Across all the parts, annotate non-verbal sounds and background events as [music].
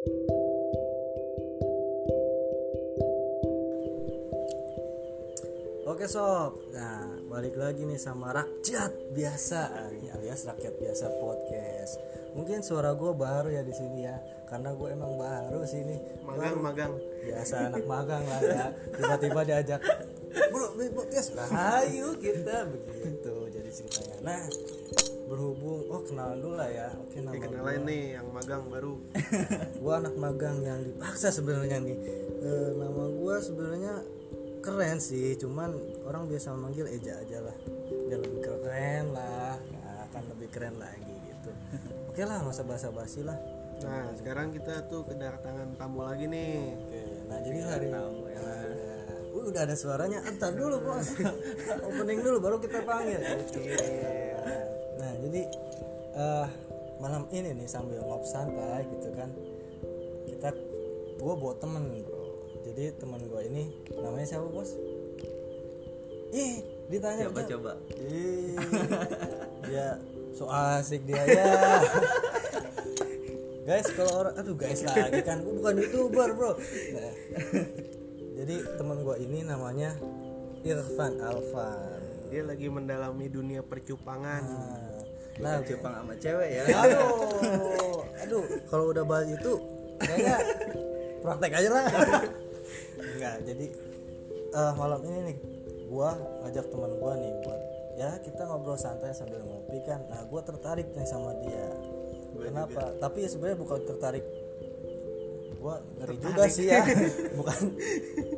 Oke sob, nah balik lagi nih sama rakyat biasa nih, alias rakyat biasa podcast. Mungkin suara gue baru ya di sini ya, karena gue emang baru sini. magang magang Biasa anak magang lah ya, tiba-tiba diajak bro podcast ayo kita begitu jadi ceritanya. Nah berhubung, oh kenalan dulu lah ya, oke nama dikenalin nih yang magang baru. [laughs] Gue anak magang yang dipaksa sebenarnya nih. Eh, nama gue sebenarnya keren sih cuman orang biasa memanggil Eja aja lah. Biar lebih keren lah nah, akan lebih keren lagi gitu. Oke lah nggak usah basa-basi lah. Nah sekarang kita tuh kedatangan tamu lagi nih. Oke nah jadi hari tamu ya Uh, udah ada suaranya entar dulu bos. [laughs] Opening dulu baru kita panggil. Oke. nah jadi eh malam ini nih sambil ngopi santai gitu kan kita gue bawa temen bro. Jadi teman gue ini namanya siapa bos? Ih ditanya coba aja. coba. Ih, dia so asik dia ya. [laughs] Guys kalau orang aduh guys lagi kan gue bukan youtuber bro. Nah, jadi teman gue ini namanya Irfan Alfan dia lagi mendalami dunia percupangan. Nah, nah Jepang sama cewek ya. Aduh aduh. Kalau udah bahas itu kayaknya praktek aja lah. Enggak jadi eh, malam ini nih gua ngajak teman gua nih buat ya kita ngobrol santai sambil ngopi kan. Nah gua tertarik nih sama dia. Kenapa? tapi sebenarnya bukan tertarik. Gua ngeri juga sih ya. [laughs] Bukan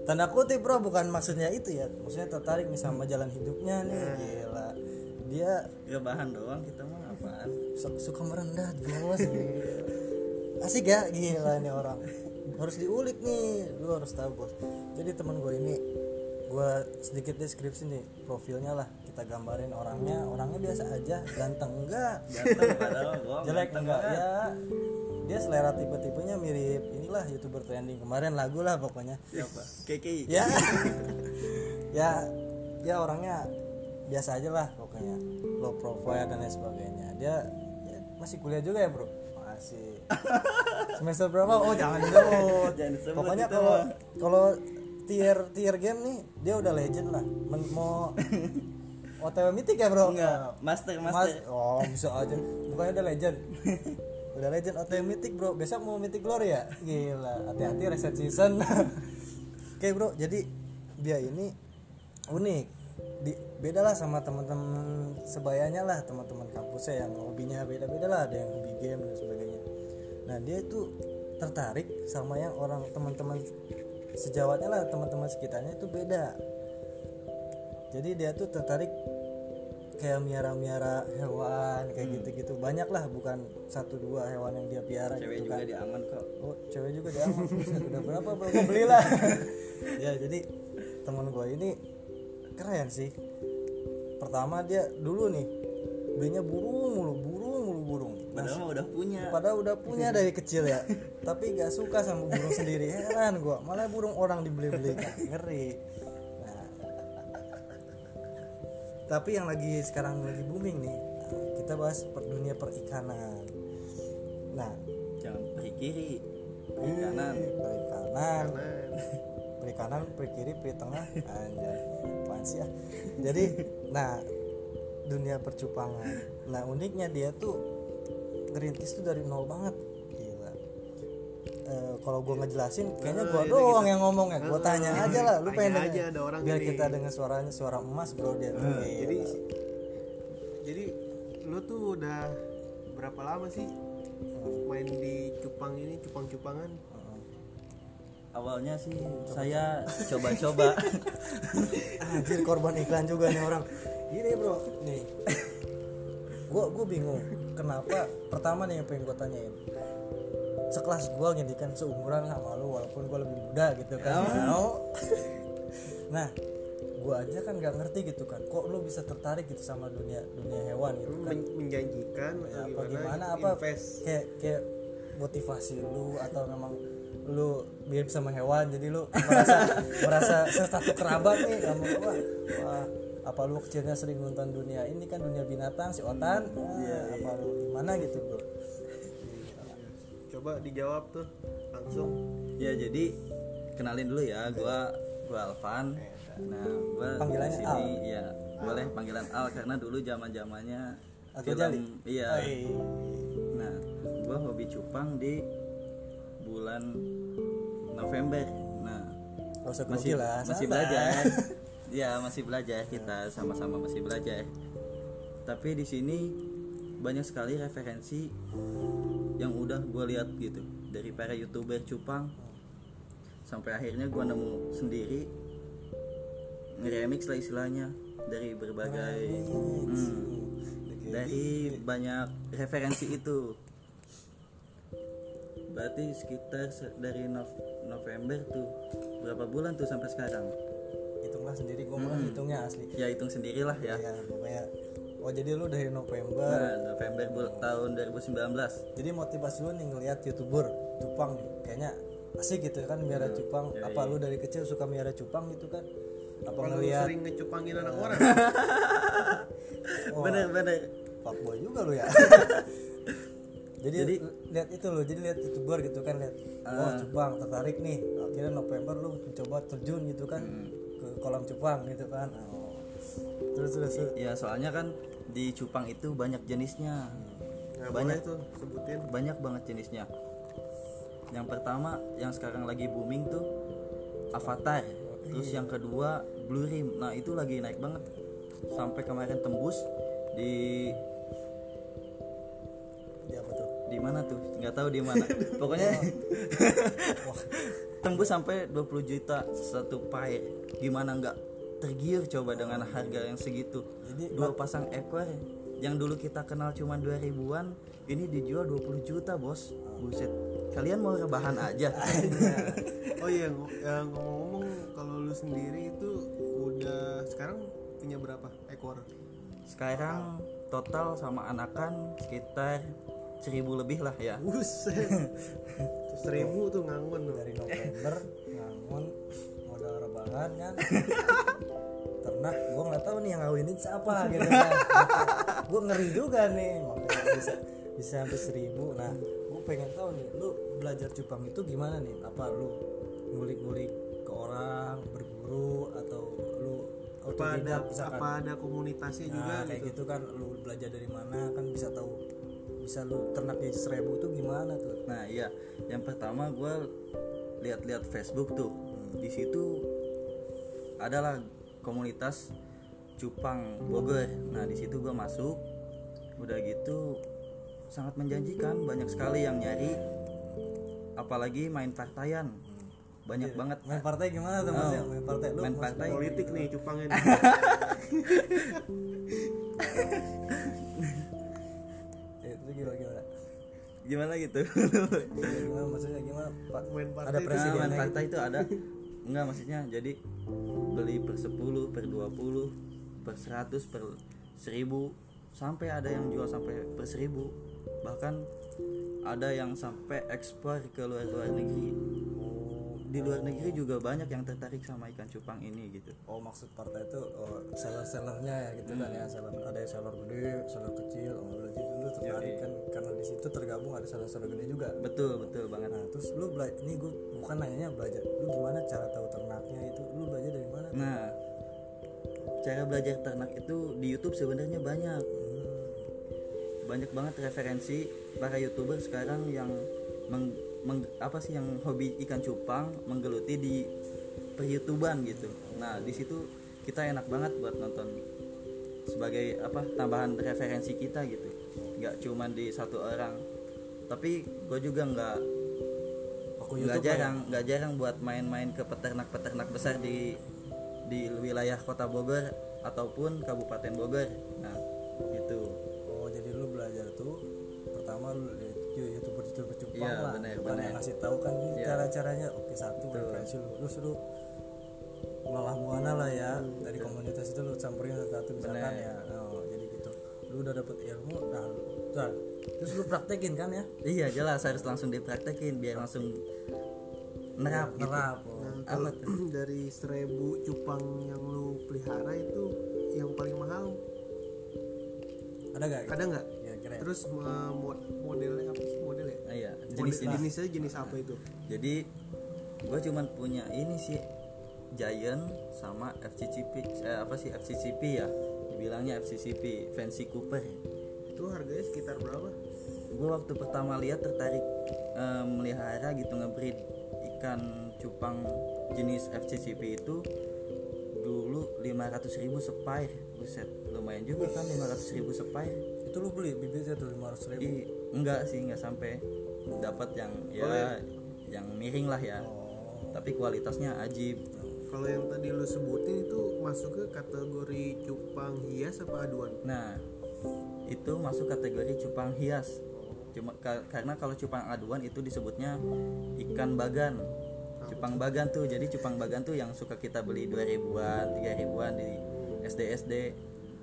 tanda kutip bro bukan maksudnya itu ya. Maksudnya tertarik nih sama jalan hidupnya nih. Gila dia ya bahan doang kita mah apaan? Su- suka merendah bos asik ya gila ini orang. Harus diulik nih lu harus tahu bos. Jadi teman gue ini gue sedikit deskripsi nih profilnya lah. Kita gambarin orangnya orangnya biasa aja. Ganteng enggak ganteng padahal [laughs] jelek enggak ya. Dia selera tipe-tipenya mirip inilah youtuber trending. Kemarin lagu lah pokoknya. Siapa? Keki ya. [laughs] Ya ya orangnya biasa aja lah pokoknya low profile dan lain sebagainya. Dia ya, masih kuliah juga ya bro? Masih. [laughs] Semester berapa? Oh jangan disebut. Pokoknya kalau kalau tier tier game nih dia udah legend lah. Men- mau [laughs] otw mythic ya bro? Enggak master Mas, master. Oh bisa aja. Bukannya [laughs] udah legend. Udah legend OTW mythic bro. Besok mau mythic glory ya? Gila hati-hati reset season. Oke bro. Jadi dia ini unik di, beda lah sama teman-teman sebayanya lah teman-teman kampusnya yang hobinya beda-beda lah ada yang hobi game dan sebagainya. Nah dia itu tertarik sama yang orang teman-teman sejawatnya lah teman-teman sekitarnya itu beda. Jadi dia tuh tertarik kayak miara-miara hewan kayak gitu-gitu. Banyak lah bukan satu dua hewan yang dia piara cewek gitu juga kan. diaman kok. Oh cewek juga diaman udah berapa gue belilah [laughs] ya jadi teman gue ini keren sih. Pertama dia dulu nih belinya burung mulu burung mulu burung. Nah, padahal udah punya. padahal udah punya dari kecil ya. [laughs] Tapi gak suka sama burung sendiri. Heran gua malah burung orang dibeli-beli ngeri. Nah, tapi yang lagi sekarang lagi booming nih kita bahas per dunia perikanan. Nah. Jangan pergi kiri kanan perikanan perikanan peri kiri peri tengah. Apaan sih ya? Jadi nah dunia percupangan. Nah uniknya dia tuh ngerintis tuh dari nol banget. Gila. Eh, kalau gue ngejelasin kayaknya gue doang yang ngomong ya. Gue tanya aja lah. Lu pengen aja denger. ada orang biar kita dengar suaranya suara emas bro dia tuh. Gila. jadi jadi lu tuh udah berapa lama sih main di cupang ini cupang-cupangan awalnya sih saya coba-coba. [laughs] Anjir korban iklan juga nih orang. Gini bro. Nih. Gua gua bingung. Kenapa? Pertama nih yang pengen gua tanyain. Sekelas gua ngedikan seumuran sama lu walaupun gua lebih muda gitu kan. Mau. [laughs] nah gua aja kan nggak ngerti gitu kan. Kok lu bisa tertarik gitu sama dunia dunia hewan gitu kan? Men- menjanjikan Ya, atau apa gimana, gimana? Gitu, apa invest. kayak kayak motivasi lu atau memang lu mirip sama hewan jadi lu merasa [laughs] merasa satu kerabat nih sama gua wah apa lu kecilnya sering nonton dunia ini kan dunia binatang si otan? Wah, apa lu gimana gitu bro? Coba dijawab tuh langsung. Ya jadi kenalin dulu ya gua gua Alvan. Nah gua Panggilannya di sini ya boleh panggilan Al karena dulu zaman zamannya Al Ghazali? iya. Oi. nah gua hobi cupang di bulan November. Nah Gak usah masih lah masih belajar. [laughs] Ya masih belajar. Kita sama-sama masih belajar. Tapi di sini banyak sekali referensi yang udah gue lihat gitu dari para youtuber cupang. Sampai akhirnya gue nemu sendiri nge-remix lah istilahnya dari berbagai hmm, dari banyak referensi itu berarti sekitar se- dari Nov- November tuh berapa bulan tuh sampai sekarang? Hitunglah sendiri gue mau hitungnya asli. Ya hitung sendirilah ya. Ya pokoknya. Oh jadi lu dari November nah, November bul- tahun 2019 jadi motivasi lu nih ngelihat youtuber cupang kayaknya asik gitu kan miara cupang Ya, apa lu dari kecil suka miara cupang gitu kan? Apa kalau ngelihat sering ngecupangin anak orang. [laughs] Bener-bener fuckboy juga lu ya. [laughs] Jadi, Jadi- lihat itu lo jadi lihat youtuber gitu kan lihat oh Ah. cupang tertarik nih akhirnya November lu mencoba terjun gitu kan Hmm. ke kolam cupang gitu kan. Oh. terus terus ya soalnya kan di cupang itu banyak jenisnya. Nggak Banyak. tuh sebutin. banyak banget jenisnya. Yang pertama yang sekarang lagi booming tuh Avatar. Terus yang kedua Blue Rim. Nah itu lagi naik banget. Sampai kemarin tembus di di mana tuh? Nggak tahu di mana. Pokoknya [laughs] tembus sampai 20 juta satu pair gimana nggak tergiur coba dengan harga yang segitu? Jadi, dua pasang ekor yang dulu kita kenal cuma 2 ribuan ini dijual 20 juta bos. Buset. Kalian mau rebahan aja. [laughs] Oh iya ngo- ya, ngomong-ngomong kalau lu sendiri itu udah sekarang punya berapa ekor? Sekarang total sama anakan sekitar seribu lebih lah ya. Buset. [laughs] Seribu tuh ngangun tuh dari November ngangon modal rebahan kan? [laughs] Ternak gue nggak tahu nih yang ngawinin siapa gitu kan. [laughs] Gue ngeri juga nih makanya bisa bisa sampai seribu. Nah gue pengen tahu nih lu belajar cupang itu gimana nih? Apa lu ngulik-ngulik ke orang berburu atau lu apa ada apa ada komunitasnya juga kayak gitu? gitu kan lu belajar dari mana kan bisa tahu bisa lu ternak jadi seribu tuh gimana tuh? Nah iya, yang pertama gue lihat-lihat Facebook tuh, di situ adalah komunitas cupang Bogor. Nah di situ gue masuk, udah gitu sangat menjanjikan, banyak sekali yang nyari, apalagi main partayan, banyak banget. main partai gimana tuh maksudnya main partai lu Main partai. Politik nih cupangnya [laughs] [laughs] nih. Eh, itu gimana gitu? gimana maksudnya gimana pak ada itu Nah, gitu. partai itu ada enggak maksudnya jadi beli per 10 per 20 per 100 per 1000 sampai ada yang jual sampai per 1000 bahkan ada yang sampai ekspor ke luar luar negeri di luar negeri juga banyak yang tertarik sama ikan cupang ini gitu. Oh maksud partai itu oh, seller sellernya ya gitu kan ya seller ada yang seller gede seller kecil oh berarti lu tertarik kan karena di situ tergabung ada seller seller gede juga. Betul betul banget. Nah terus lu belajar ini gue bukan nanya belajar lu gimana cara tahu ternaknya itu lu belajar dari mana nah cara belajar ternak itu di YouTube sebenarnya banyak. Hmm, banyak banget referensi para youtuber sekarang yang meng, meng- apa sih yang hobi ikan cupang menggeluti di peryoutuban gitu. Nah di situ kita enak banget buat nonton sebagai apa tambahan referensi kita gitu. Nggak cuman di satu orang. Tapi gue juga nggak aku nggak ya? jarang nggak jarang buat main-main ke peternak-peternak besar di di wilayah kota Bogor ataupun Kabupaten Bogor. Nah cupang Iya, lah. benar, bukan yang ngasih tahu kan Iya. cara caranya oke satu referensi lu lu suruh malah muana lah ya. Dari komunitas itu lu campurin satu-satu misalkan ya. Oh, jadi gitu. Lu udah dapet ilmu nah lu, nah, terus lu praktekin kan ya? Iya jelas. Harus langsung dipraktekin biar langsung nerap gitu. nerap oh. Nah, kalau [clears throat] dari seribu cupang yang lu pelihara itu yang paling mahal? Ada gak ada nggak? Kira-kira. Ya terus mo- modelnya apa? sih Ah, iya. jenis jenis jenis. jenisnya jenis apa itu? Jadi gue cuman punya ini sih Giant sama FCCP eh, apa sih FCCP ya? Dibilangnya FCCP Fancy Cooper. Itu harganya sekitar berapa? Gue waktu pertama lihat tertarik eh, melihara gitu ngebreed ikan cupang jenis FCCP itu dulu 500.000 ribu sepair buset lumayan juga kan 500.000 ribu sepair itu lu beli bibitnya tuh lima ratus ribu? Ih, enggak sih enggak sampai dapat yang ya yang miring lah ya. Oh. Tapi kualitasnya ajib. Kalau yang tadi lu sebutin itu masuk ke kategori cupang hias apa aduan? Nah itu masuk kategori cupang hias. Cuma ka- karena kalau cupang aduan itu disebutnya ikan bagan. Cupang bagan tuh. Jadi cupang bagan tuh yang suka kita beli 2000-an 3000-an di SD SD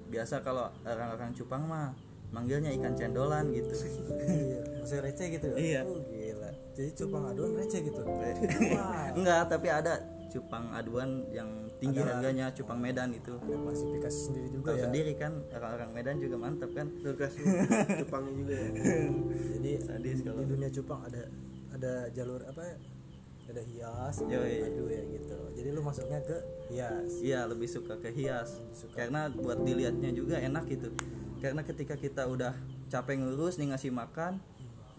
biasa kalau orang-orang cupang mah manggilnya ikan cendolan gitu. [laughs] Iya masih receh gitu ya? Iya. oh, gila. Jadi cupang aduan receh gitu? Wah. [laughs] Enggak tapi ada cupang aduan yang tinggi Ada. harganya cupang Medan itu. Ada klasifikasi sendiri juga ya? sendiri kan orang-orang Medan juga mantap kan? Nurkas [laughs] cupangnya juga ya. Jadi Sadis di kalau- dunia cupang ada ada jalur apa ya? Ada hias adu ya gitu. Jadi lu masuknya ke hias. Iya lebih suka ke hias. Suka. karena buat dilihatnya juga enak gitu karena ketika kita udah capek ngurus nih ngasih makan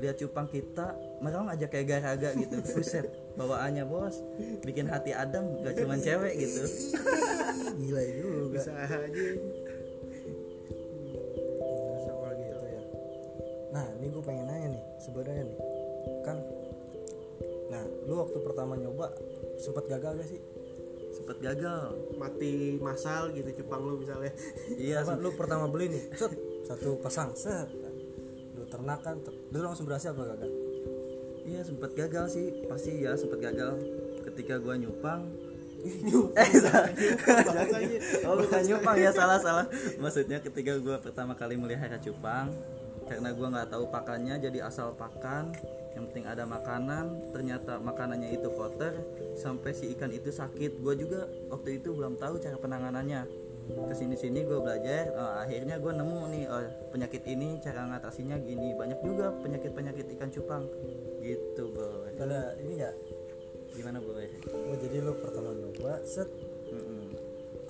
lihat cupang kita merong aja kayak garaga gitu. [laughs] Buset bawaannya bos bikin hati adem gak cuman cewek gitu. Gila juga. Bisa aja. Siapa lagi itu ya nah ini gue pengen nanya nih sebenarnya nih kan nah lu waktu pertama nyoba sempat gagal gak sih sempet gagal. Mati masal gitu cupang lu misalnya. Iya Apa, lu pertama beli nih set satu pasang set. Lu ternak kan ter- lu langsung berhasil apa gagal? Iya sempet gagal sih pasti ya sempet gagal. Ketika gua nyupang. [laughs] Bahasanya. [laughs] [laughs] oh bukan nyupang ya salah salah. Maksudnya ketika gua pertama kali melihara cupang karena gua nggak tahu pakannya jadi asal pakan yang penting ada makanan. Ternyata makanannya itu kotor sampai si ikan itu sakit. Gua juga waktu itu belum tahu cara penanganannya. Ke sini sini gue belajar eh, akhirnya gue nemu nih oh, penyakit ini cara ngatasinya gini. Banyak juga penyakit penyakit ikan cupang. Gitu boy. Ada ini nggak gimana boy? Oh jadi lu pertama nyoba set.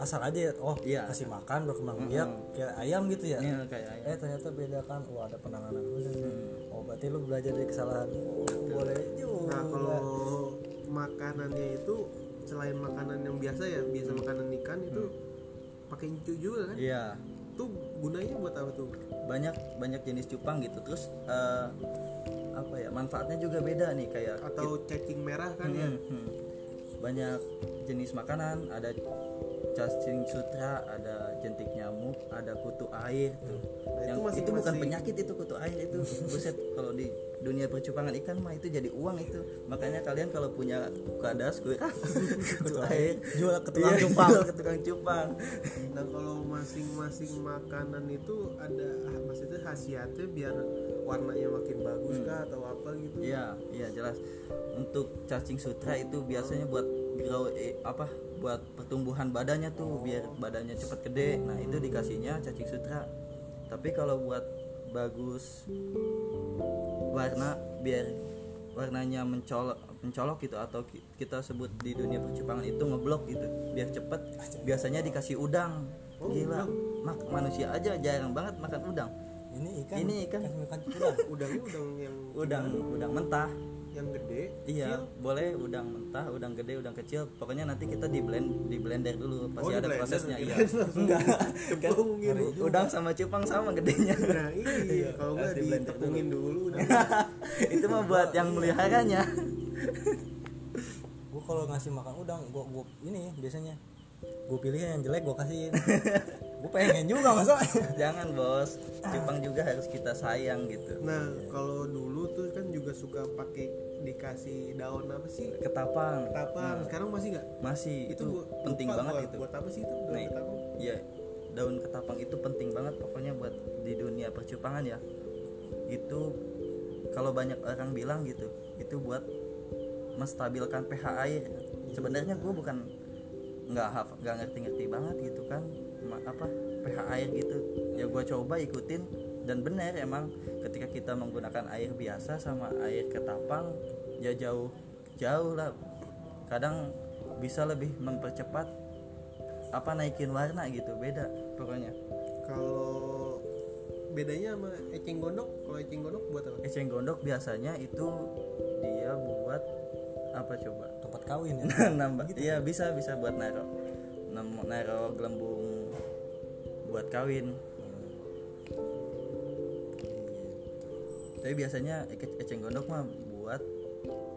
Asal aja ya oh Iya. kasih makan berkembang biak kayak ayam gitu ya? Iya, kayak ayam. eh ternyata beda kan wah ada penanganan khusus nih. oh berarti lu belajar dari kesalahan. Oh, boleh juga. Nah kalau makanannya itu selain makanan yang biasa ya biasa makanan ikan itu pakai incu juga kan? Iya. Tuh gunanya buat apa tuh? Banyak banyak jenis cupang gitu. Terus eh, apa ya manfaatnya juga beda nih kayak atau cacing merah kan ya? Hmm, hmm. banyak jenis makanan ada cacing sutra ada jentik nyamuk ada kutu air. Tuh Nah, yang itu itu, masing-masing. bukan penyakit itu kutu air itu buset. [laughs] Kalau di dunia percupangan ikan mah itu jadi uang itu. Makanya kalian kalau punya kadas gue [laughs] kutu air jual ke tukang Iya, cupang. [laughs] jual ke tukang cupang. Nah kalau masing-masing makanan itu ada ah, maksudnya khasiatnya biar warnanya makin bagus kah atau apa gitu? Iya, iya jelas. Untuk cacing sutra itu biasanya buat grow eh, apa? Buat pertumbuhan badannya tuh biar badannya cepat gede. Nah, itu dikasihnya cacing sutra. Tapi kalau buat bagus warna biar warnanya mencolok mencolok gitu atau ki- kita sebut di dunia percupangan itu ngeblok gitu biar cepet biasanya dikasih udang gila mak manusia aja jarang banget makan udang ini ikan Ini ikan. ikan cupang udangnya [laughs] udang yang udang udang mentah yang gede Iya, boleh udang mentah, udang gede, udang kecil. Pokoknya nanti kita di blend, di blender dulu. Pasti Oh, ada blender, prosesnya. Iya. Enggak. Kan udang sama cupang sama gedenya. nah iya kalau nggak Harus di blender ditepungin dulu udah [laughs] Itu mah buat yang meliharanya. [laughs] gue kalau ngasih makan udang gue gue ini biasanya gue pilih yang jelek gue kasihin [laughs] gue pengen juga masa Jangan, Bos. Cupang juga harus kita sayang gitu. nah kalau dulu tuh kan juga suka pakai dikasih daun apa sih Ketapang. ketapang sekarang masih nggak Masih itu, gua penting banget gua, itu. buat apa sih itu daun Nah, ketapang Iya, daun ketapang itu penting banget pokoknya buat di dunia percupangan ya. Itu kalau banyak orang bilang gitu, itu buat menstabilkan pH air. Sebenarnya gue bukan nggak haf- nggak ngerti-ngerti banget gitu kan apa pH air gitu. Ya gue coba ikutin dan benar emang ketika kita menggunakan air biasa sama air ketapang ya jauh jauh lah. Kadang bisa lebih mempercepat apa naikin warna gitu beda pokoknya. Kalau bedanya sama eceng gondok kalau eceng gondok buat apa? Eceng gondok biasanya itu dia buat apa coba? Tempat kawin ya? [laughs] Nambah. Iya bisa bisa buat naro naro gelembung buat kawin tapi biasanya ece- eceng gondok mah buat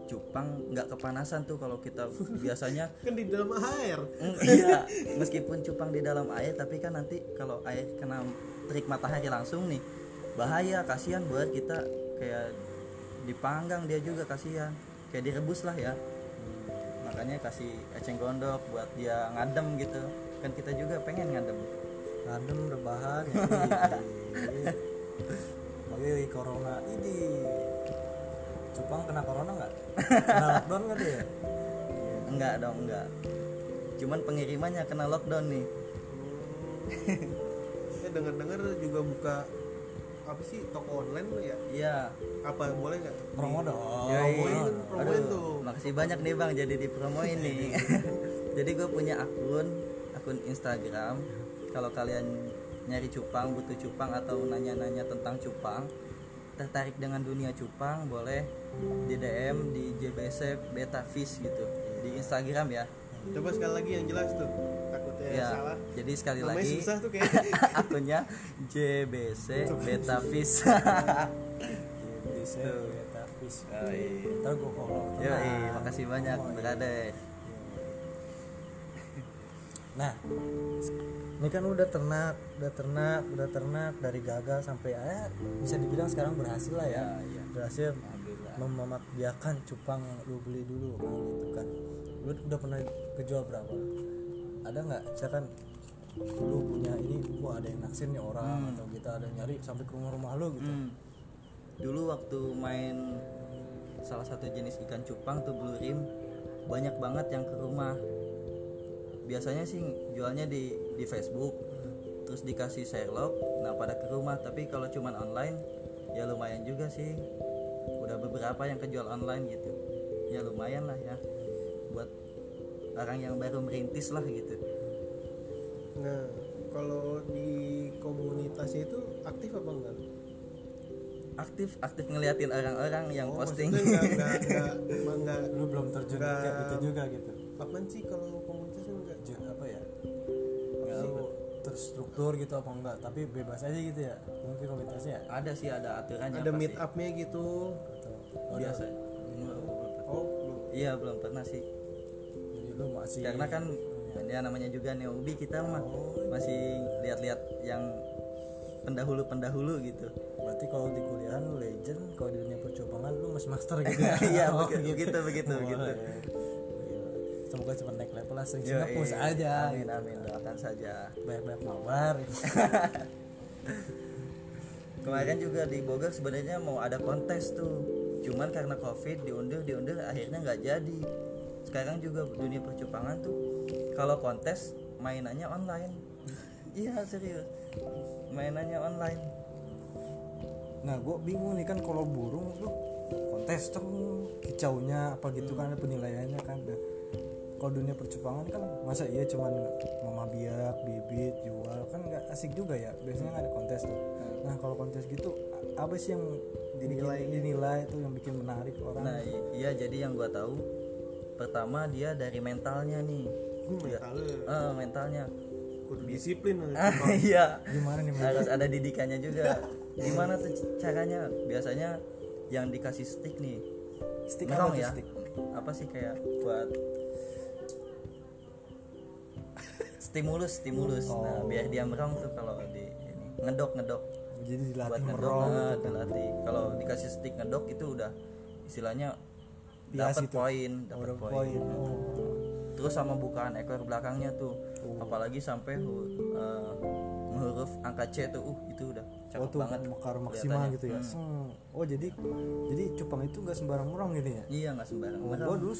cupang nggak kepanasan tuh kalau kita [laughs] biasanya kan di dalam air. Mm, iya meskipun cupang di dalam air tapi kan nanti kalau air kena terik matahari langsung nih bahaya kasihan buat kita. Kayak dipanggang dia juga kasihan. Kayak direbus lah ya. Makanya kasih eceng gondok buat dia ngadem gitu. Kan kita juga pengen ngadem. Ngadem rebahan [laughs] ya Oke, corona ini Cupang kena corona nggak? Kena lockdown nggak dia? enggak dong enggak cuman pengirimannya kena lockdown nih saya dengar dengar juga buka apa sih toko online lo ya iya apa boleh nggak Promo dong. Yoi. promoin, tuh. makasih banyak nih bang jadi dipromoin nih [laughs] jadi gue punya akun akun Instagram kalau kalian nyari cupang butuh cupang atau nanya-nanya tentang cupang tertarik dengan dunia cupang boleh di DM di JBC Beta Fish gitu di Instagram ya coba sekali lagi yang jelas tuh takutnya ya salah jadi sekali namanya lagi susah tuh kayak [laughs] akunnya JBC Beta Fish [laughs] Bisa beta fish. Yoi. Ntar gue follow. Yoi, Tenang. makasih banyak Oh, iya. brother Nah, ini kan udah ternak, udah ternak, udah ternak dari gagal sampai ya bisa dibilang sekarang berhasil lah ya. Ya, iya. Berhasil cupang yang lu beli dulu kan gitu kan. Lu udah pernah kejual berapa? Ada nggak? Misalkan lu punya ini, wah ada yang naksir nih orang atau kita ada yang nyari sampai ke rumah-rumah lu gitu. Hmm. Dulu waktu main salah satu jenis ikan cupang tuh blue rim banyak banget yang ke rumah. Biasanya sih jualnya di di Facebook, terus dikasih Sherlock, nah pada ke rumah. Tapi kalau cuman online, ya lumayan juga sih. Udah beberapa yang kejual online gitu. Ya lumayan lah ya, buat orang yang baru merintis lah gitu. nah kalau di komunitasnya itu aktif apa enggak Aktif aktif ngeliatin orang-orang yang Oh, posting. enggak enggak enggak [laughs] emang enggak Lu belum terjun Nggak- kayak gitu juga gitu. apaan sih kalau komunitasnya enggak apa ya? Terstruktur gitu apa enggak? Tapi bebas aja gitu ya. Mungkin komunitasnya ya. ada sih ada aturannya ada meet upnya gitu Gitu. Oh, biasa oh belum iya belum pernah sih Jadi lu masih karena kan dia namanya juga newbie kita mah Oh. masih lihat-lihat yang pendahulu-pendahulu gitu berarti kalau di kuliahan lu legend, kalau di dunia percobangan lu masih master gitu ya. [laughs] iya [laughs] Oh, begitu begitu begitu, Oh, begitu. iya. Gila. Semoga cepat naik level lah, sering Yoi. sinapus aja. amin amin doakan saja Banyak-banyak mabar. [laughs] kemarin juga di Bogor sebenarnya mau ada kontes tuh cuman karena covid diundur diundur akhirnya nggak jadi sekarang juga dunia percupangan tuh kalau kontes mainannya online [laughs] iya serius mainannya online Nah, gue bingung nih kan kalau burung tuh kontes tuh kicaunya apa gitu kan ada penilaiannya kan. Nah, kalau dunia percupangan kan masa iya cuman mama biak, bibit, jual kan nggak asik juga ya. Biasanya nggak ada kontes tuh. Nah, kalau kontes gitu apa sih yang dinilai? Dinilai. Tuh yang bikin menarik orang? nah iya jadi yang gua tahu pertama dia dari mentalnya nih. Dia- mentalnya. Eh, mentalnya. Kudu disiplin ah, [laughs] iya. Gimana nih? Harus ada didikannya juga. Gimana tuh caranya? Biasanya yang dikasih stick nih. Stick merong apa ya? stick? apa sih kayak buat stimulus stimulus nah biar dia merong tuh kalau di ini ngedok ngedok Jadi buat dilatih ngedok merong. eh, dilatih kalau dikasih stick ngedok itu udah istilahnya dapat itu. poin Oh, dapat poin. Oh. terus sama bukaan ekor belakangnya tuh apalagi sampai hu- eh, huruf angka C tuh uh itu udah cakep Oh tuh banget mekar maksimal gitu ya. Hmm. Hmm. Oh jadi jadi cupang itu nggak sembarang merong gitu ya? iya nggak sembarang Oh, gua dulu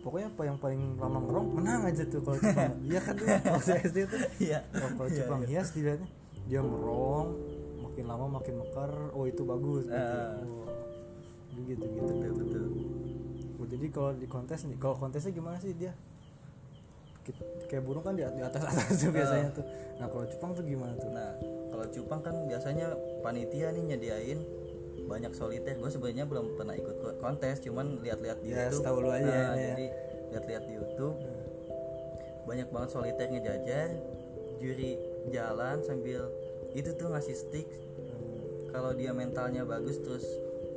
pokoknya apa yang paling lama merong menang aja tuh kalau cupang. [laughs] Iya kan tuh waktu [laughs] SD tuh. iya. Kalau Iya, cupang iya. hias dilihatnya dia merong makin lama makin mekar. Oh itu bagus oh, gitu gitu. Betul betul. Oh, jadi kalau di kontes nih kalau kontesnya gimana sih dia? Kayak burung kan di, atas atas tuh biasanya tuh. Nah kalau Jepang tuh gimana tuh? Nah kalau cupang kan biasanya panitia nih nyediain banyak soliter gue sebenarnya belum pernah ikut ko- kontes cuman lihat-lihat di Ya, YouTube. setahu lu aja Nah, ya, jadi lihat-lihat di YouTube. Banyak banget soliter ngejajar juri jalan sambil itu tuh ngasih stick. Kalau dia mentalnya bagus terus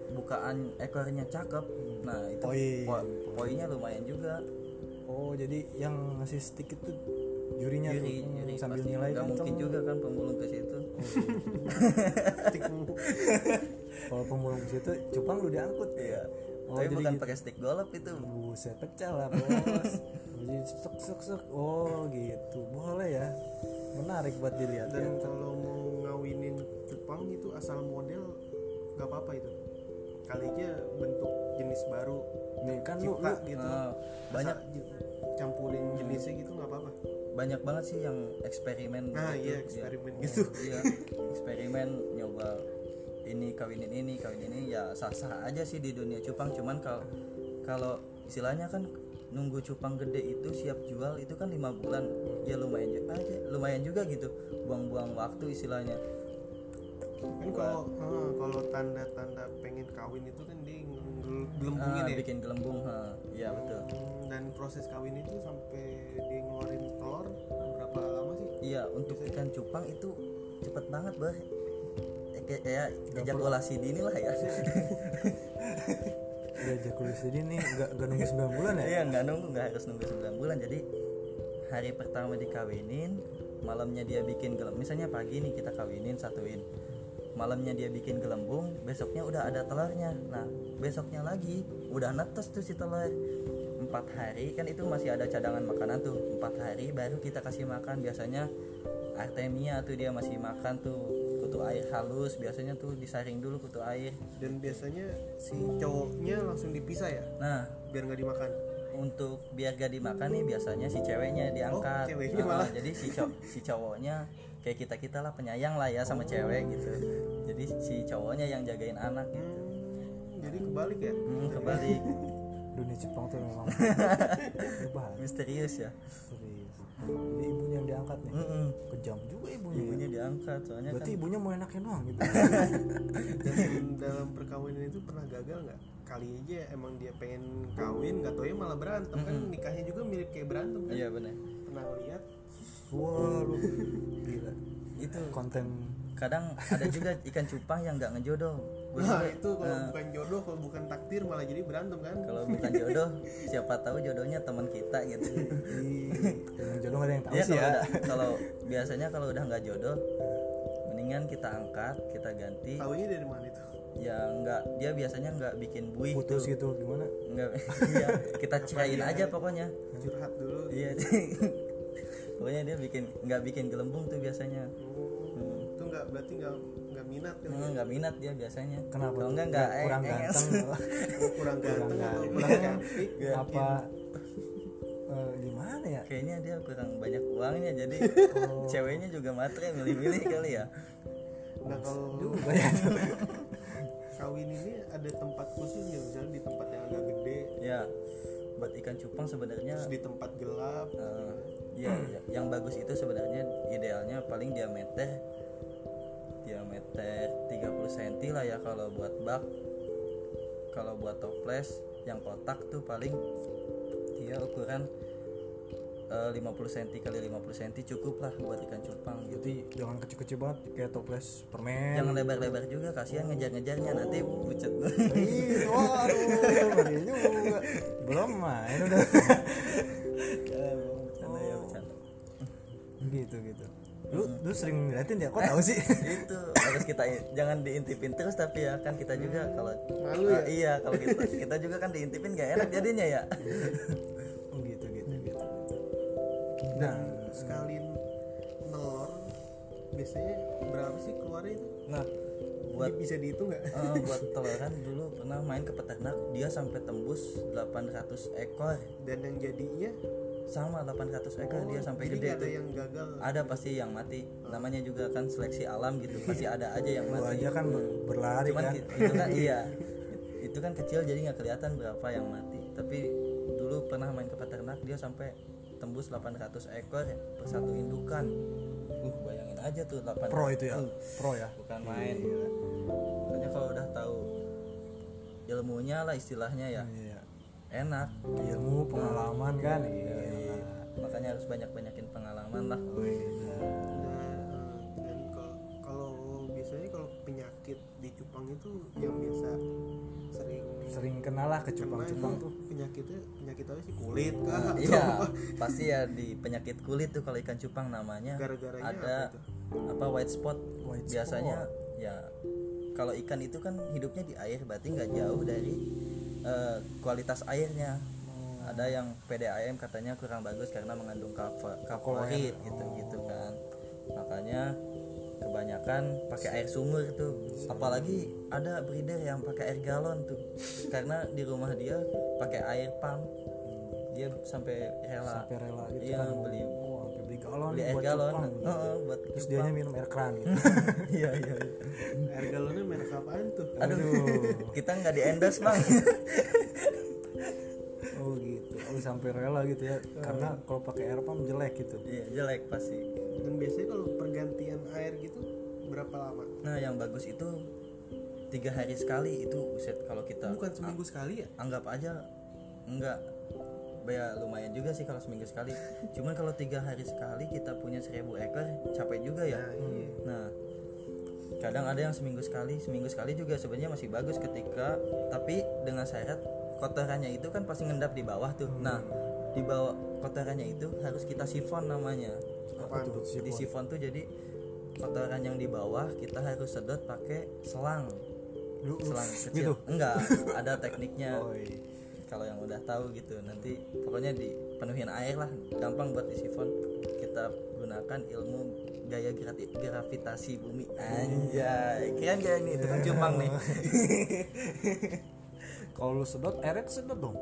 bukaan ekornya cakep nah itu Poin. po- poinnya lumayan juga. Oh jadi yang ngasih stick itu jurinya juri tuh juri sambil nilai nggak kan mungkin juga kan pemulung ke situ [laughs] kalau pemulung ke situ cupang lu diangkut. Iya. Oh, tapi bukan gitu. pakai stick golop itu. Buset pecah lah bos. [laughs] Jadi sek sek sek oh gitu. Boleh ya. Menarik buat dilihat ya. dan kalau mau ngawinin cupang itu asal model nggak apa-apa itu. Kali aja bentuk jenis baru. Nih kan lu, cipta lu gitu. Nah, banyak. campurin jenisnya gitu nggak apa-apa banyak banget sih yang eksperimen nah gitu. iya Iya. eksperimen gitu. iya. Eksperimen nyoba ini kawinin ini kawinin ini ya sah sah aja sih di dunia cupang. Cuman kalau kalau istilahnya kan nunggu cupang gede itu siap jual itu kan lima bulan. Ya lumayan juga aja lumayan juga gitu. Buang-buang waktu istilahnya. Kan kalau ah, kalau tanda-tanda pengen kawin itu kan dia gelembungin Ah, ya? bikin gelembung ha. iya betul. Hmm, dan proses kawin itu sampai dia ngeluarin telur berapa lama sih? Iya untuk ikan cupang itu cepet banget bah kayak kayak ejakulasi dini lah ya. [laughs] Ya ejakulasi dini nggak nggak nunggu 9 bulan ya? Iya nggak nunggu nggak harus nunggu 9 bulan. Jadi hari pertama dikawinin malamnya dia bikin gelembung misalnya pagi nih kita kawinin satuin malamnya dia bikin gelembung besoknya udah ada telurnya. Nah besoknya lagi udah netes tuh si telur. Empat hari kan itu masih ada cadangan makanan tuh. Empat hari baru kita kasih makan. Biasanya artemia tuh dia masih makan tuh kutu air halus. Biasanya tuh disaring dulu kutu air. Dan biasanya si cowoknya langsung dipisah ya? Nah. Biar nggak dimakan untuk biar gak dimakan nih biasanya si ceweknya diangkat Oh, ceweknya Ah, malah. jadi si cow- si cowoknya kayak kita kita lah penyayang lah ya sama cewek gitu. Jadi si cowoknya yang jagain anak gitu. Hmm, jadi kebalik ya? Hmm, kebalik. Dunia Jepang tuh memang [laughs] misterius ya jadi ibunya yang diangkat nih. Mm-mm. kejam juga ibunya ya. ibunya diangkat soalnya berarti kan ibunya mau enakin doang gitu. [laughs] Dan dalam perkawinan itu pernah gagal nggak? Kali aja emang dia pengen kawin nggak tau ya malah berantem kan. Nikahnya juga mirip kayak berantem kan? Iya benar pernah ngeliat? Wah lu gila. Itu. Konten kadang ada juga ikan cupang yang nggak ngejodoh. Gua nah itu kalau nah, bukan jodoh kalau bukan takdir malah jadi berantem kan? Kalau bukan jodoh siapa tahu jodohnya teman kita gitu. Yang jodoh gak ada yang tahu Iya sih kalau ya udah, kalau biasanya kalau udah nggak jodoh mendingan kita angkat kita ganti. Taunya dari mana itu? Ya nggak dia biasanya nggak bikin buih putus tuh. gitu gimana? Nggak [laughs] iya kita cerain aja pokoknya. Curhat dulu. Iya [laughs] pokoknya dia bikin nggak bikin gelembung tuh biasanya. Oh, nggak berarti nggak nggak minat kan Hmm, nggak minat dia biasanya. Kenapa? Kalau tuh? enggak nggak kurang eh, ganteng. [laughs] Oh, kurang ganteng kurang cantik? Apa? eh, gimana ya? Kayaknya dia kurang banyak uangnya jadi Oh. ceweknya juga matre milih-milih kali ya. Nah kalau juga ya. [laughs] kawin ini ada tempat khususnya misalnya di tempat yang agak gede. Ya buat ikan cupang sebenarnya terus di tempat gelap. Eh, ya, ya, yang bagus itu sebenarnya idealnya paling diameter diameter 30 cm lah ya kalau buat bak kalau buat toples yang kotak tuh paling dia ukuran eh, 50 cm kali 50 cm cukup lah buat ikan cupang gitu jadi jangan kecil-kecil banget kayak toples permen jangan lebar-lebar juga kasihan ngejar-ngejarnya nanti pucet Ih, [laughs] waduh, juga. Belum main udah. [laughs] Ya bercanda gitu gitu. Lu lu sering ngeliatin ya? Kok tahu sih? [laughs] itu harus kita jangan diintipin terus tapi ya kan kita juga kalau Malu ya? Ah, iya kalau kita [laughs] kita juga kan diintipin gak enak jadinya ya Oh, gitu gitu gitu. dan sekali nelor biasanya berapa sih keluarnya itu nah buat bisa dihitung nggak eh, [laughs] buat teloran dulu pernah main ke peternak dia sampai tembus 800 ekor dan yang jadinya sama 800 ekor dia sampai Jadi gede ada tuh. yang gagal. Ada pasti yang mati. Namanya juga kan seleksi alam gitu [laughs] pasti ada aja yang mati. Aja kan ber- berlari cuman kan? itu kan [laughs] iya. Itu kan kecil jadi nggak kelihatan berapa yang mati. Tapi dulu pernah main ke peternak dia sampai tembus 800 ekor per satu indukan. Uh bayangin aja tuh 8 pro itu ya? Uh, pro ya? bukan main. Makanya kalau udah tahu ilmunya lah istilahnya ya. Iya. Enak. Ilmu pengalaman kan? Iya makanya harus banyak-banyakin pengalaman lah. Nah, dan kalau kalau biasanya kalau penyakit di cupang itu yang biasa sering sering kenal lah ke cupang-cupang tuh penyakitnya penyakit apa sih? Kulit kah atau iya apa? pasti ya di penyakit kulit tuh kalau ikan cupang namanya. Gara-garanya ada apa apa, white spot. White biasanya ya kalau ikan itu kan hidupnya di air berarti nggak jauh dari eh, kualitas airnya ada yang PDAM katanya kurang bagus karena mengandung kaflorid gitu gitu kan. Makanya kebanyakan pakai air sumur tuh. Apalagi ada breeder yang pakai air galon tuh. Karena di rumah dia pakai air pump. Dia sampai rela. Sampai rela gitu iya kan. beli. Oh, beli galon beli air buat galon. cupang gitu. Heeh, buat terus dianya minum air keran gitu. [laughs] Iya iya iya. air galonnya merek apaan tuh? Aduh. kita nggak di endorse bang [laughs] oh sampai rela gitu ya. Karena kalau pakai air pump jelek gitu. Iya jelek pasti. Dan biasanya kalau pergantian air gitu berapa lama? Nah yang bagus itu tiga hari sekali itu uset kalau kita bukan seminggu sekali ya? anggap aja enggak. Ya lumayan juga sih kalau seminggu sekali. Cuman kalau tiga hari sekali kita punya seribu ekor capek juga ya. Nah iya. Nah kadang ada yang seminggu sekali seminggu sekali juga sebenarnya masih bagus ketika tapi dengan syarat kotorannya itu kan pasti ngendap di bawah tuh. Nah di bawah kotorannya itu harus kita sifon namanya. Apaan tuh? di sifon tuh jadi kotoran yang di bawah kita harus sedot pakai selang. Lu- selang gitu? kecil enggak [laughs] ada tekniknya. Oh iya. kalau yang udah tahu gitu nanti pokoknya dipenuhin air lah gampang buat disifon. Kita gunakan ilmu gaya gravitasi bumi. Anjay keren gak ini? Tukang [laughs] cupang nih [laughs] kalau lu sedot airnya kesedot dong?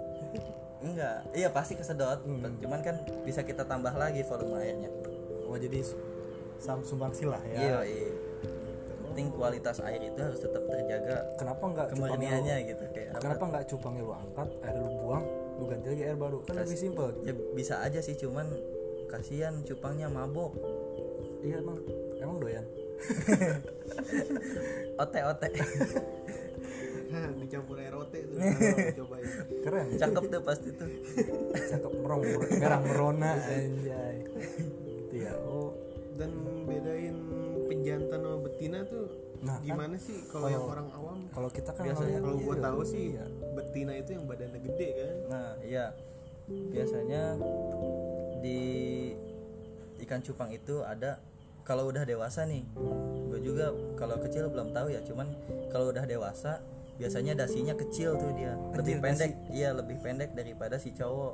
Enggak. Iya pasti kesedot. Cuman kan bisa kita tambah lagi volume airnya. Oh jadi sam sumbang sila iya ya? Iya penting kualitas air itu harus tetap terjaga kenapa nggak cupangnya kemurniannya lu- gitu kayak apa? Kenapa nggak cupangnya lu angkat air lu buang lu ganti lagi air baru? Kan lebih simpel ya bisa aja sih cuman kasihan cupangnya mabok. Iya emang. Emang doyan? [laughs] Ote ote [laughs] [laughs] dicampur air ote tuh. [laughs] Nah, cobain. Keren. Cakep tuh pasti tuh. Cakep merong merah merona anjay. Gitu ya oh dan bedain pejantan sama betina tuh Nah, kan gimana sih kalau yang orang awam? kalau kita kan Biasanya kalau gua iya, tahu sih iya. betina itu yang badannya gede kan? Nah iya. Biasanya di ikan cupang itu ada kalau udah dewasa nih gue juga kalau kecil belum tahu ya cuman kalau udah dewasa biasanya dasinya kecil tuh dia. Lebih Anjir, pendek. Iya lebih pendek daripada si cowok.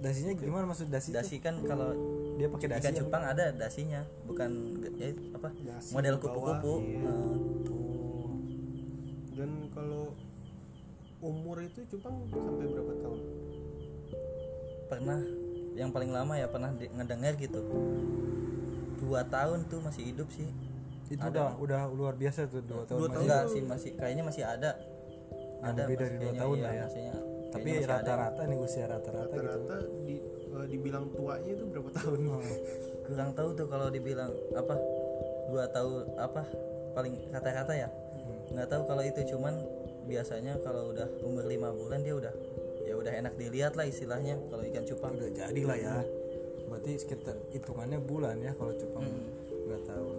Dasinya gimana maksud dasi, dasi kan kalau dia pakai dasi ikan apa? cupang ada dasinya. Bukan ya, apa Dasi model kupu-kupu. iya. Oh dan kalau umur itu cupang sampai berapa tahun? Pernah. Yang paling lama ya pernah ngedengar gitu. Dua tahun tuh masih hidup sih. Itu udah udah luar biasa tuh dua tahun Dua masih- tahun enggak sih masih kayaknya masih ada ada lebih dari dua tahun iya, lah ya. maksudnya tapi rata-rata nih usia rata-rata gitu. Rata-rata di, eh, dibilang tuanya itu berapa tahun? Kurang tahu tuh kalau dibilang apa dua tahun apa paling rata-rata ya. Hmm. nggak tahu kalau itu cuman biasanya kalau udah umur lima bulan dia udah ya udah enak dilihat lah istilahnya kalau ikan cupang. Udah jadi lah ya. Berarti sekitar hitungannya bulan ya kalau cupang. Hmm. nggak tahu.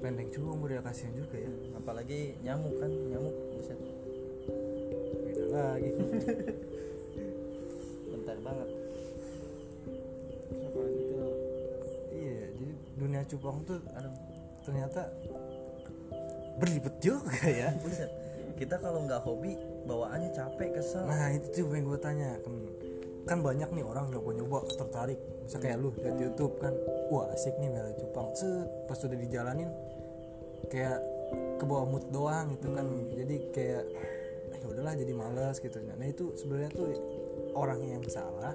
Pendek juga umur ya kasihan juga ya. Apalagi nyamuk kan nyamuk buset. beda lagi. [laughs] Bentar banget. Iya jadi dunia cupang tuh aduh ternyata berlibat juga ya. Buset kita kalau nggak hobi bawaannya capek kesel. Nah itu tuh yang gue tanya kan kan banyak nih orang nyoba-nyoba tertarik. Bisa kayak lu lihat YouTube kan. Wah asik nih merah cupang. Set pas udah dijalanin kayak ke bawah mood doang gitu kan. Jadi kayak ya udahlah jadi malas gitu. Nah itu sebenarnya tuh orang yang salah.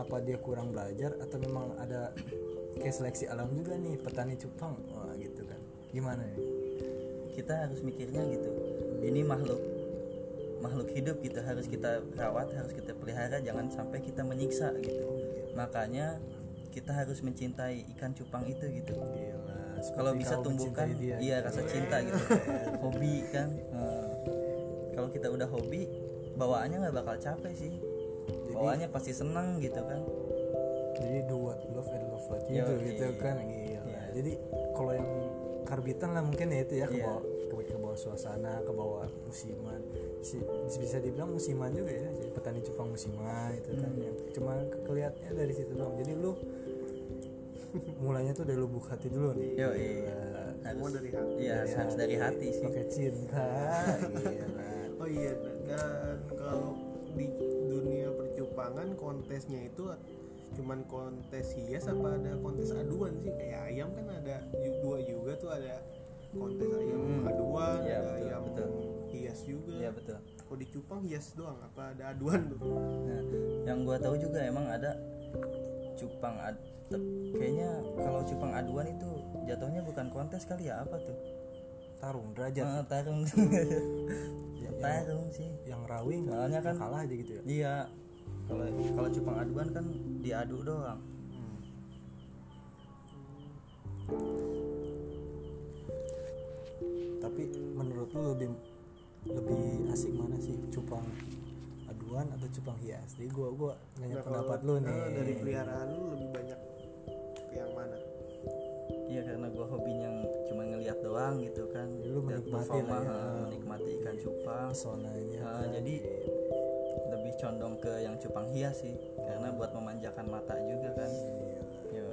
Apa dia kurang belajar atau memang ada kayak seleksi alam juga nih petani cupang? Wah gitu kan. Gimana nih? Kita harus mikirnya gitu. Ini makhluk makhluk hidup gitu harus kita rawat harus kita pelihara jangan sampai kita menyiksa gitu. Makanya kita harus mencintai ikan cupang itu gitu. Kalau bisa tumbuhkan dia. iya rasa cinta gitu. Hobi kan? Nah, kita udah hobi bawaannya nggak bakal capek sih. Bawaannya pasti senang gitu kan. Jadi do what love and love what you Yo, do gitu iya. kan gila Iya. jadi kalau yang karbitan lah mungkin ya itu ya ke Iya. bawah ke, ke bawah suasana ke bawah musiman. Si- bisa dibilang musiman juga ya jadi petani cupang musiman itu kan Hmm. yang cuma ke- kelihatannya dari situ doang. Jadi lu [laughs] mulanya tuh dari lubuk hati dulu nih. Yo iya semua harus dari hati iya. harus, dari hati sih. Pakai cinta [laughs] gila. oh iya dan kalau di dunia percupangan kontesnya itu cuman kontes hias apa ada kontes aduan sih? Kayak ayam kan ada dua juga tuh ada kontes ayam Hmm. aduan Iya, ada betul, ayam betul. hias juga. Iya betul. Kalau di cupang hias doang apa ada aduan tuh? Nah, yang gua tahu juga emang ada cupang ad kayaknya kalau cupang aduan itu jatuhnya bukan kontes kali ya apa tuh? Tarung derajat. Ah, tarung Ya, [laughs] yang, tarung sih. Yang rawing Soalnya kan- kalah aja gitu ya? iya. Kalau kalau cupang aduan kan diadu doang. Hmm. Tapi menurut lu lebih lebih asik mana sih? Cupang aduan atau cupang hias? Jadi gua gua nanya Nah, pendapat lu nih. eh, dari peliharaan lu lebih banyak ke yang mana? Iya cuma doang gitu kan Lu Lihat menikmati lah ya. ah, menikmati ikan cupang pesonanya. Ah, kan. jadi lebih condong ke yang cupang hias sih karena buat memanjakan mata juga kan Iya. Yo,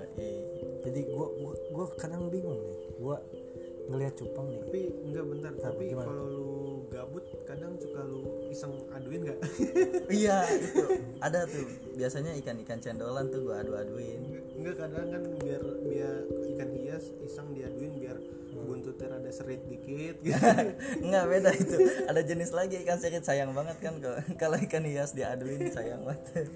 Jadi gua gua gua kadang bingung nih. Gua ngelihat cupang nih. tapi enggak bentar tapi gimana? kalau lu gabut kadang suka lu iseng aduin nggak [laughs] iya itu ada tuh biasanya ikan-ikan cendolan tuh gua adu-aduin Enggak kadang kan biar biar ikan hias iseng diaduin biar buntutnya ada serit dikit. [laughs] Gitu. Enggak beda itu. Ada jenis lagi ikan serit sayang banget kan kalau ikan hias diaduin sayang banget.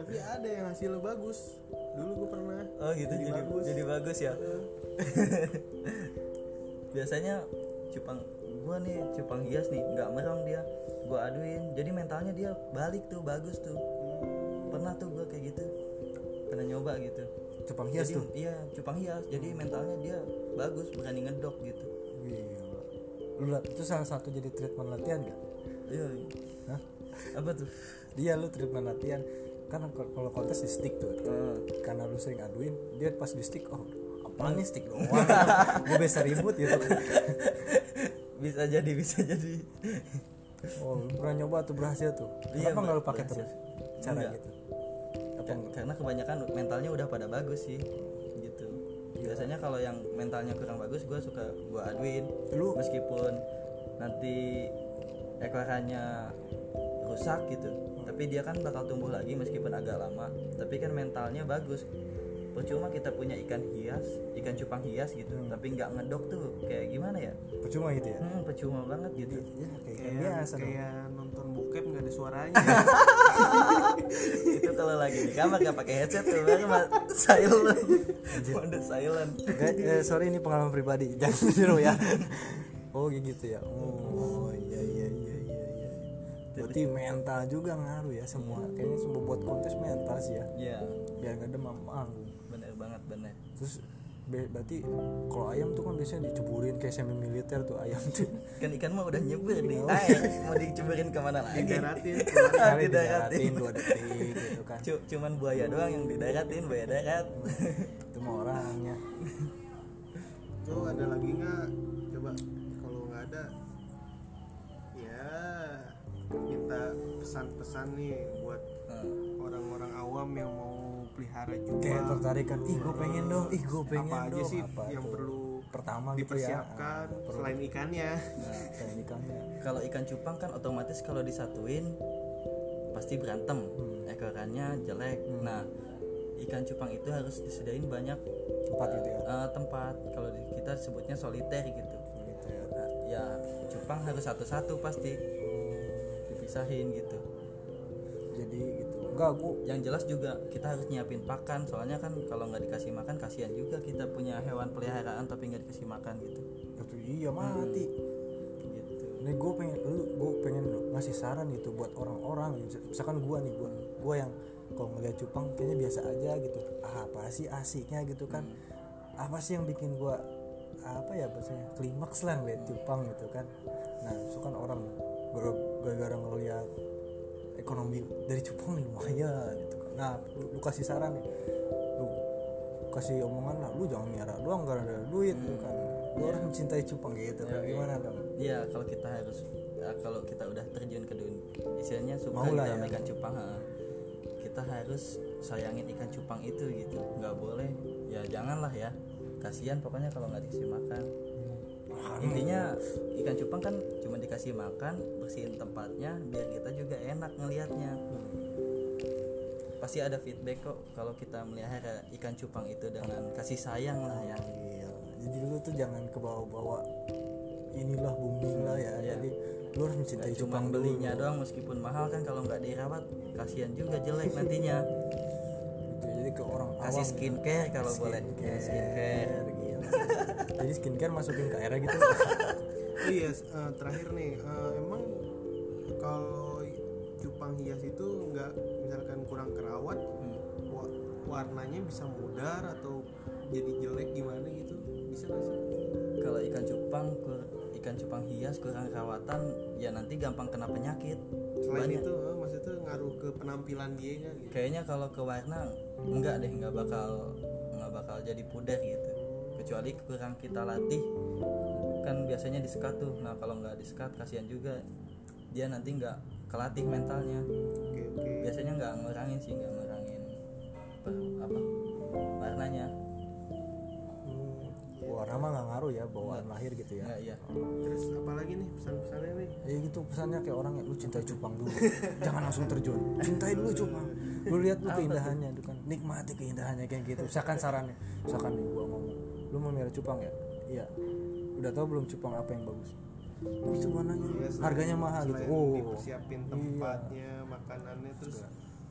Tapi ada yang hasilnya bagus. Dulu gue pernah. oh gitu. Jadi bagus. jadi bagus ya? [laughs] Biasanya cupang gua nih cupang hias nih nggak merong dia. Gua aduin. Jadi mentalnya dia balik tuh bagus tuh. Pernah tuh gua kayak gitu. Pernah nyoba gitu Cupang hias jadi, tuh. iya cupang hias. Jadi mentalnya dia bagus berani ngedok gitu. Gila. Lu itu salah satu jadi treatment latihan gak? iya. Hah? apa tuh? Dia lu treatment latihan. Kan kalau kontes di stick tuh. Eh, karena lu sering aduin dia pas di stick oh apa nih stick doang? [laughs] Gue bisa ribut gitu. [laughs] Bisa jadi bisa jadi. Oh lu pernah nyoba tuh berhasil tuh? Iya, kenapa nggak lu pakai terus cara Enggak. gitu karena kebanyakan mentalnya udah pada bagus sih gitu. Biasanya kalau yang mentalnya kurang bagus gue suka gue aduin. Lu- meskipun nanti ekorannya rusak gitu tapi dia kan bakal tumbuh lagi meskipun agak lama. Tapi kan mentalnya bagus. Percuma kita punya ikan hias ikan cupang hias gitu tapi nggak ngedok tuh kayak gimana ya? Percuma gitu ya? Hmm, percuma banget gitu. Ya kayak, kayak kayak biasa dong. kayak nonton bokep nggak ada suaranya. [laughs] itu kalau lagi di kamar gak pakai headset tuh baru silent. Mode silent. Guys, eh, sorry ini pengalaman pribadi. [laughs] Jangan dulu ya. Oh gitu ya. Oh iya iya iya iya iya. Berarti mental juga ngaruh ya semua. Kayaknya semua buat kontes mental sih ya. Ya biar nggak demam manggung bener banget bener. Terus berarti kalau ayam tuh kan biasanya diceburin kayak semi militer tuh ayam tuh kan ikan mah udah nyebur di air mau diceburin ke mana lagi Didaratin. kali [laughs] Didaratin. didaratin dua detik gitu kan Cu- cuman buaya doang yang didaratin buaya darat itu mah orangnya Tuh ada lagi nggak? Coba kalau nggak ada, ya minta pesan-pesan nih buat Hmm. orang-orang awam yang mau pelihara juga. kayak tertarik kan ih gue pengen dong ih gue pengen apa aja dong. sih apa yang tuh? perlu pertama gitu ya. dipersiapkan Ah, selain ikannya? kayak ikannya. Kalau ikan cupang kan otomatis kalau disatuin pasti berantem Hmm. ekorannya jelek. Nah ikan cupang itu harus disediain banyak tempat gitu ya? eh, tempat. Kalau kita sebutnya soliter gitu. Gitu ya Nah, ya cupang harus satu-satu pasti dipisahin gitu. Jadi gitu enggak gua yang jelas juga kita harus nyiapin pakan. Soalnya kan kalau nggak dikasih makan kasihan juga kita punya hewan peliharaan tapi nggak dikasih makan gitu. Itu iya mati. Gitu. Ini gue pengen lu gue pengen ngasih saran gitu buat orang-orang. Misalkan gue nih gue gue yang kalau ngeliat cupang kayaknya biasa aja gitu. Ah, apa sih asiknya gitu kan? Apa sih yang bikin gue apa ya bahasanya klimaks lah ngeliat cupang gitu kan? Nah itu kan orang gara- gara-gara ngeliat ekonomi dari cupang nih [laughs] lumayan gitu kan. Nah lu, lu kasih saran nih lu kasih omongan lah lu jangan miara doang gara ada duit gitu kan. Lu orang mencintai cupang gitu kan gimana dong Iya kalau kita harus ya, kalau kita udah terjun ke dunia istilahnya suka Mau lah kita ya. ikan cupang ha. kita harus sayangin ikan cupang itu gitu. Nggak boleh ya janganlah ya. Kasihan pokoknya kalau nggak dikasih makan intinya ikan cupang kan cuma dikasih makan bersihin tempatnya biar kita juga enak ngelihatnya pasti ada feedback kok kalau kita melihara ikan cupang itu dengan kasih sayang lah ya Iya. Jadi lu tuh jangan ke bawah-bawah inilah booming lah ya. Iya. Jadi lu harus mencintai cuma cupang belinya dulu. doang meskipun mahal kan kalau nggak dirawat kasihan juga jelek nantinya Gitu. Jadi ke orang kasih awam skincare kalau boleh skincare. skincare. Jadi skincare masukin ke airnya gitu. [laughs] Iya, eh, terakhir nih, eh, emang kalau cupang hias itu nggak misalkan kurang kerawat, wa- warnanya bisa mudar atau jadi jelek gimana gitu? Bisa nggak sih? kalau ikan cupang kur- ikan cupang hias kurang rawatan ya nanti gampang kena penyakit Selain Banyak. itu, eh, maksudnya ngaruh ke penampilan dia gitu? kayaknya kalau ke warna enggak deh nggak bakal nggak bakal jadi pudar gitu kecuali kurang kita latih kan biasanya disekat tuh nah kalau nggak disekat kasihan juga dia nanti nggak kelatih mentalnya Oke oke. biasanya nggak ngurangin sih nggak ngurangin per- apa warnanya Hmm. Warna mah nggak ngaruh ya bawaan lahir gitu ya. nggak iya Terus apa lagi nih pesan-pesannya nih? Ya gitu pesannya kayak orang ya lu cintai cupang dulu. Jangan langsung terjun. Cintai dulu cupang. Lu lihat lu keindahannya itu kan. Nikmati keindahannya kayak gitu. Misalkan sarannya, misalkan nih gua ngomong, lu mau merah cupang ya? Iya. Udah tahu belum cupang apa yang bagus? Oh, itu. Iya, selain- Harganya mahal gitu. Oh. dipersiapin tempatnya, makanannya terus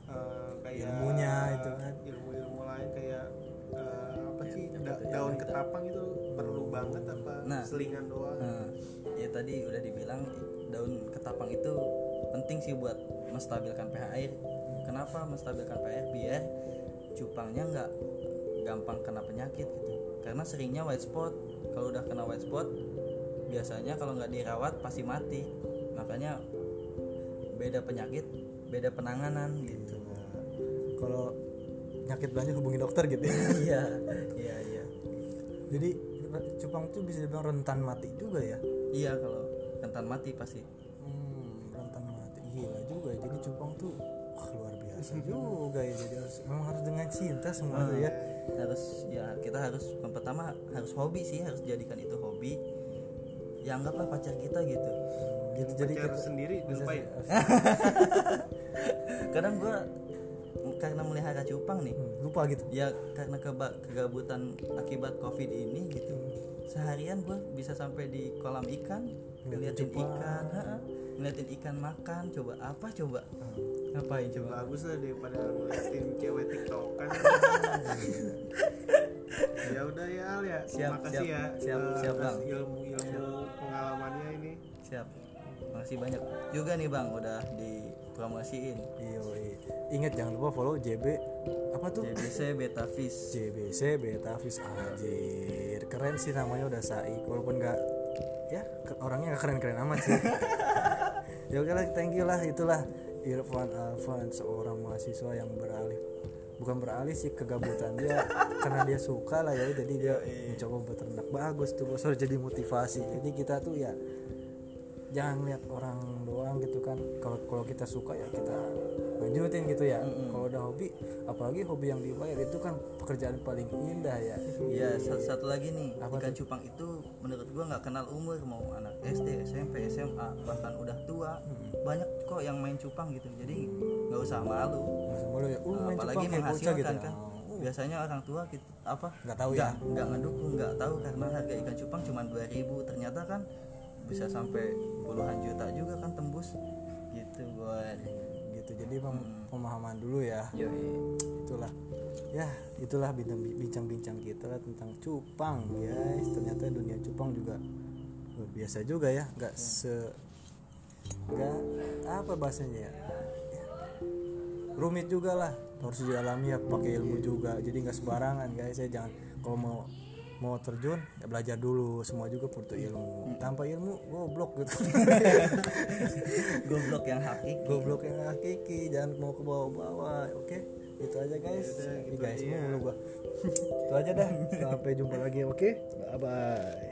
eh, kayak Ilmunya itu kan. ilmu-ilmu lain kayak eh, apa sih da- daun ketapang itu perlu banget apa Nah. selingan doang? Nah, ya tadi udah dibilang daun ketapang itu penting sih buat menstabilkan pH air. Kenapa menstabilkan pH air? Biar cupangnya nggak gampang kena penyakit gitu. Karena seringnya white spot. Kalau udah kena white spot, biasanya kalau nggak dirawat pasti mati. Makanya beda penyakit, beda penanganan gitu. Kalau penyakit belanja hubungi dokter gitu ya. [laughs] Iya, iya, iya. Jadi cupang tuh bisa dibilang rentan mati juga ya. Iya kalau rentan mati pasti. Hmm, rentan mati. Gila juga ya. Jadi cupang tuh wah, luar biasa [laughs] juga ya. Jadi harus memang harus dengan cinta semua tuh ya. Harus ya kita harus yang pertama harus hobi sih harus jadikan itu hobi. Ya anggaplah pacar kita gitu. Gitu jadi Pacar kita- sendiri dilupain. [laughs] kadang gua karena melihara cupang nih. Hmm, lupa gitu. ya karena keba- kegabutan akibat covid ini gitu. Seharian gua bisa sampai di kolam ikan ngeliatin ikan ha-ha. ngeliatin ikan makan coba apa coba ngapain coba Bagus lah daripada ngeliatin cewek tiktokan. [laughs] ya udah ya Al ya. Siap, Makasih siap, ya. siap, eh, siap, Bang. Ilmu-ilmu pengalamannya ini. siap makasih banyak juga nih bang udah dipromosiin Iya, iya. Ingat jangan lupa follow JB apa tuh? JBC Beta Fish JBC Beta Fish anjir. Keren sih namanya udah Saik walaupun nggak ya orangnya nggak keren-keren amat sih. [laughs] ya oke lah, thank you lah itulah Irfan Alvan seorang mahasiswa yang beralih. Bukan beralih sih kegabutan dia. Karena dia suka lah ya jadi dia mencoba beternak bagus tuh bos jadi motivasi. Jadi kita tuh ya jangan lihat orang doang gitu kan. Kalau kalau kita suka ya kita lanjutin gitu ya. Kalau udah hobi apalagi hobi yang dibayar itu kan pekerjaan paling indah ya. Ya satu, satu lagi nih Apa ikan cupang itu menurut gua nggak kenal umur mau anak SD SMP SMA bahkan udah tua. Banyak kok yang main cupang gitu. Jadi nggak usah malu. Masa malu ya? Uh, main apalagi cupang menghasilkan gitu kan. biasanya orang tua gitu apa Nggak tahu ya. nggak ngedukung nggak tahu karena harga ikan cupang cuma 2000 ternyata kan bisa sampai puluhan juta juga kan tembus. Gitu buat gitu jadi pem- pemahaman dulu ya. Yoi. itulah. Ya itulah bincang-bincang kita tentang cupang guys. Ternyata dunia cupang juga luar biasa juga ya. Nggak se nggak apa bahasanya ya? Rumit juga lah. Harus dialami ya pakai ilmu juga. Jadi nggak sembarangan guys. Saya jangan kalau mau mau terjun ya belajar dulu. Semua juga butuh ilmu. Tanpa ilmu goblok gitu. [laughs] Goblok yang hakiki. Goblok yang hakiki. Jangan mau ke bawah-bawah oke? Itu aja guys. ini guys mulu gua. [laughs] Itu aja dah. Sampai jumpa lagi oke? Bye bye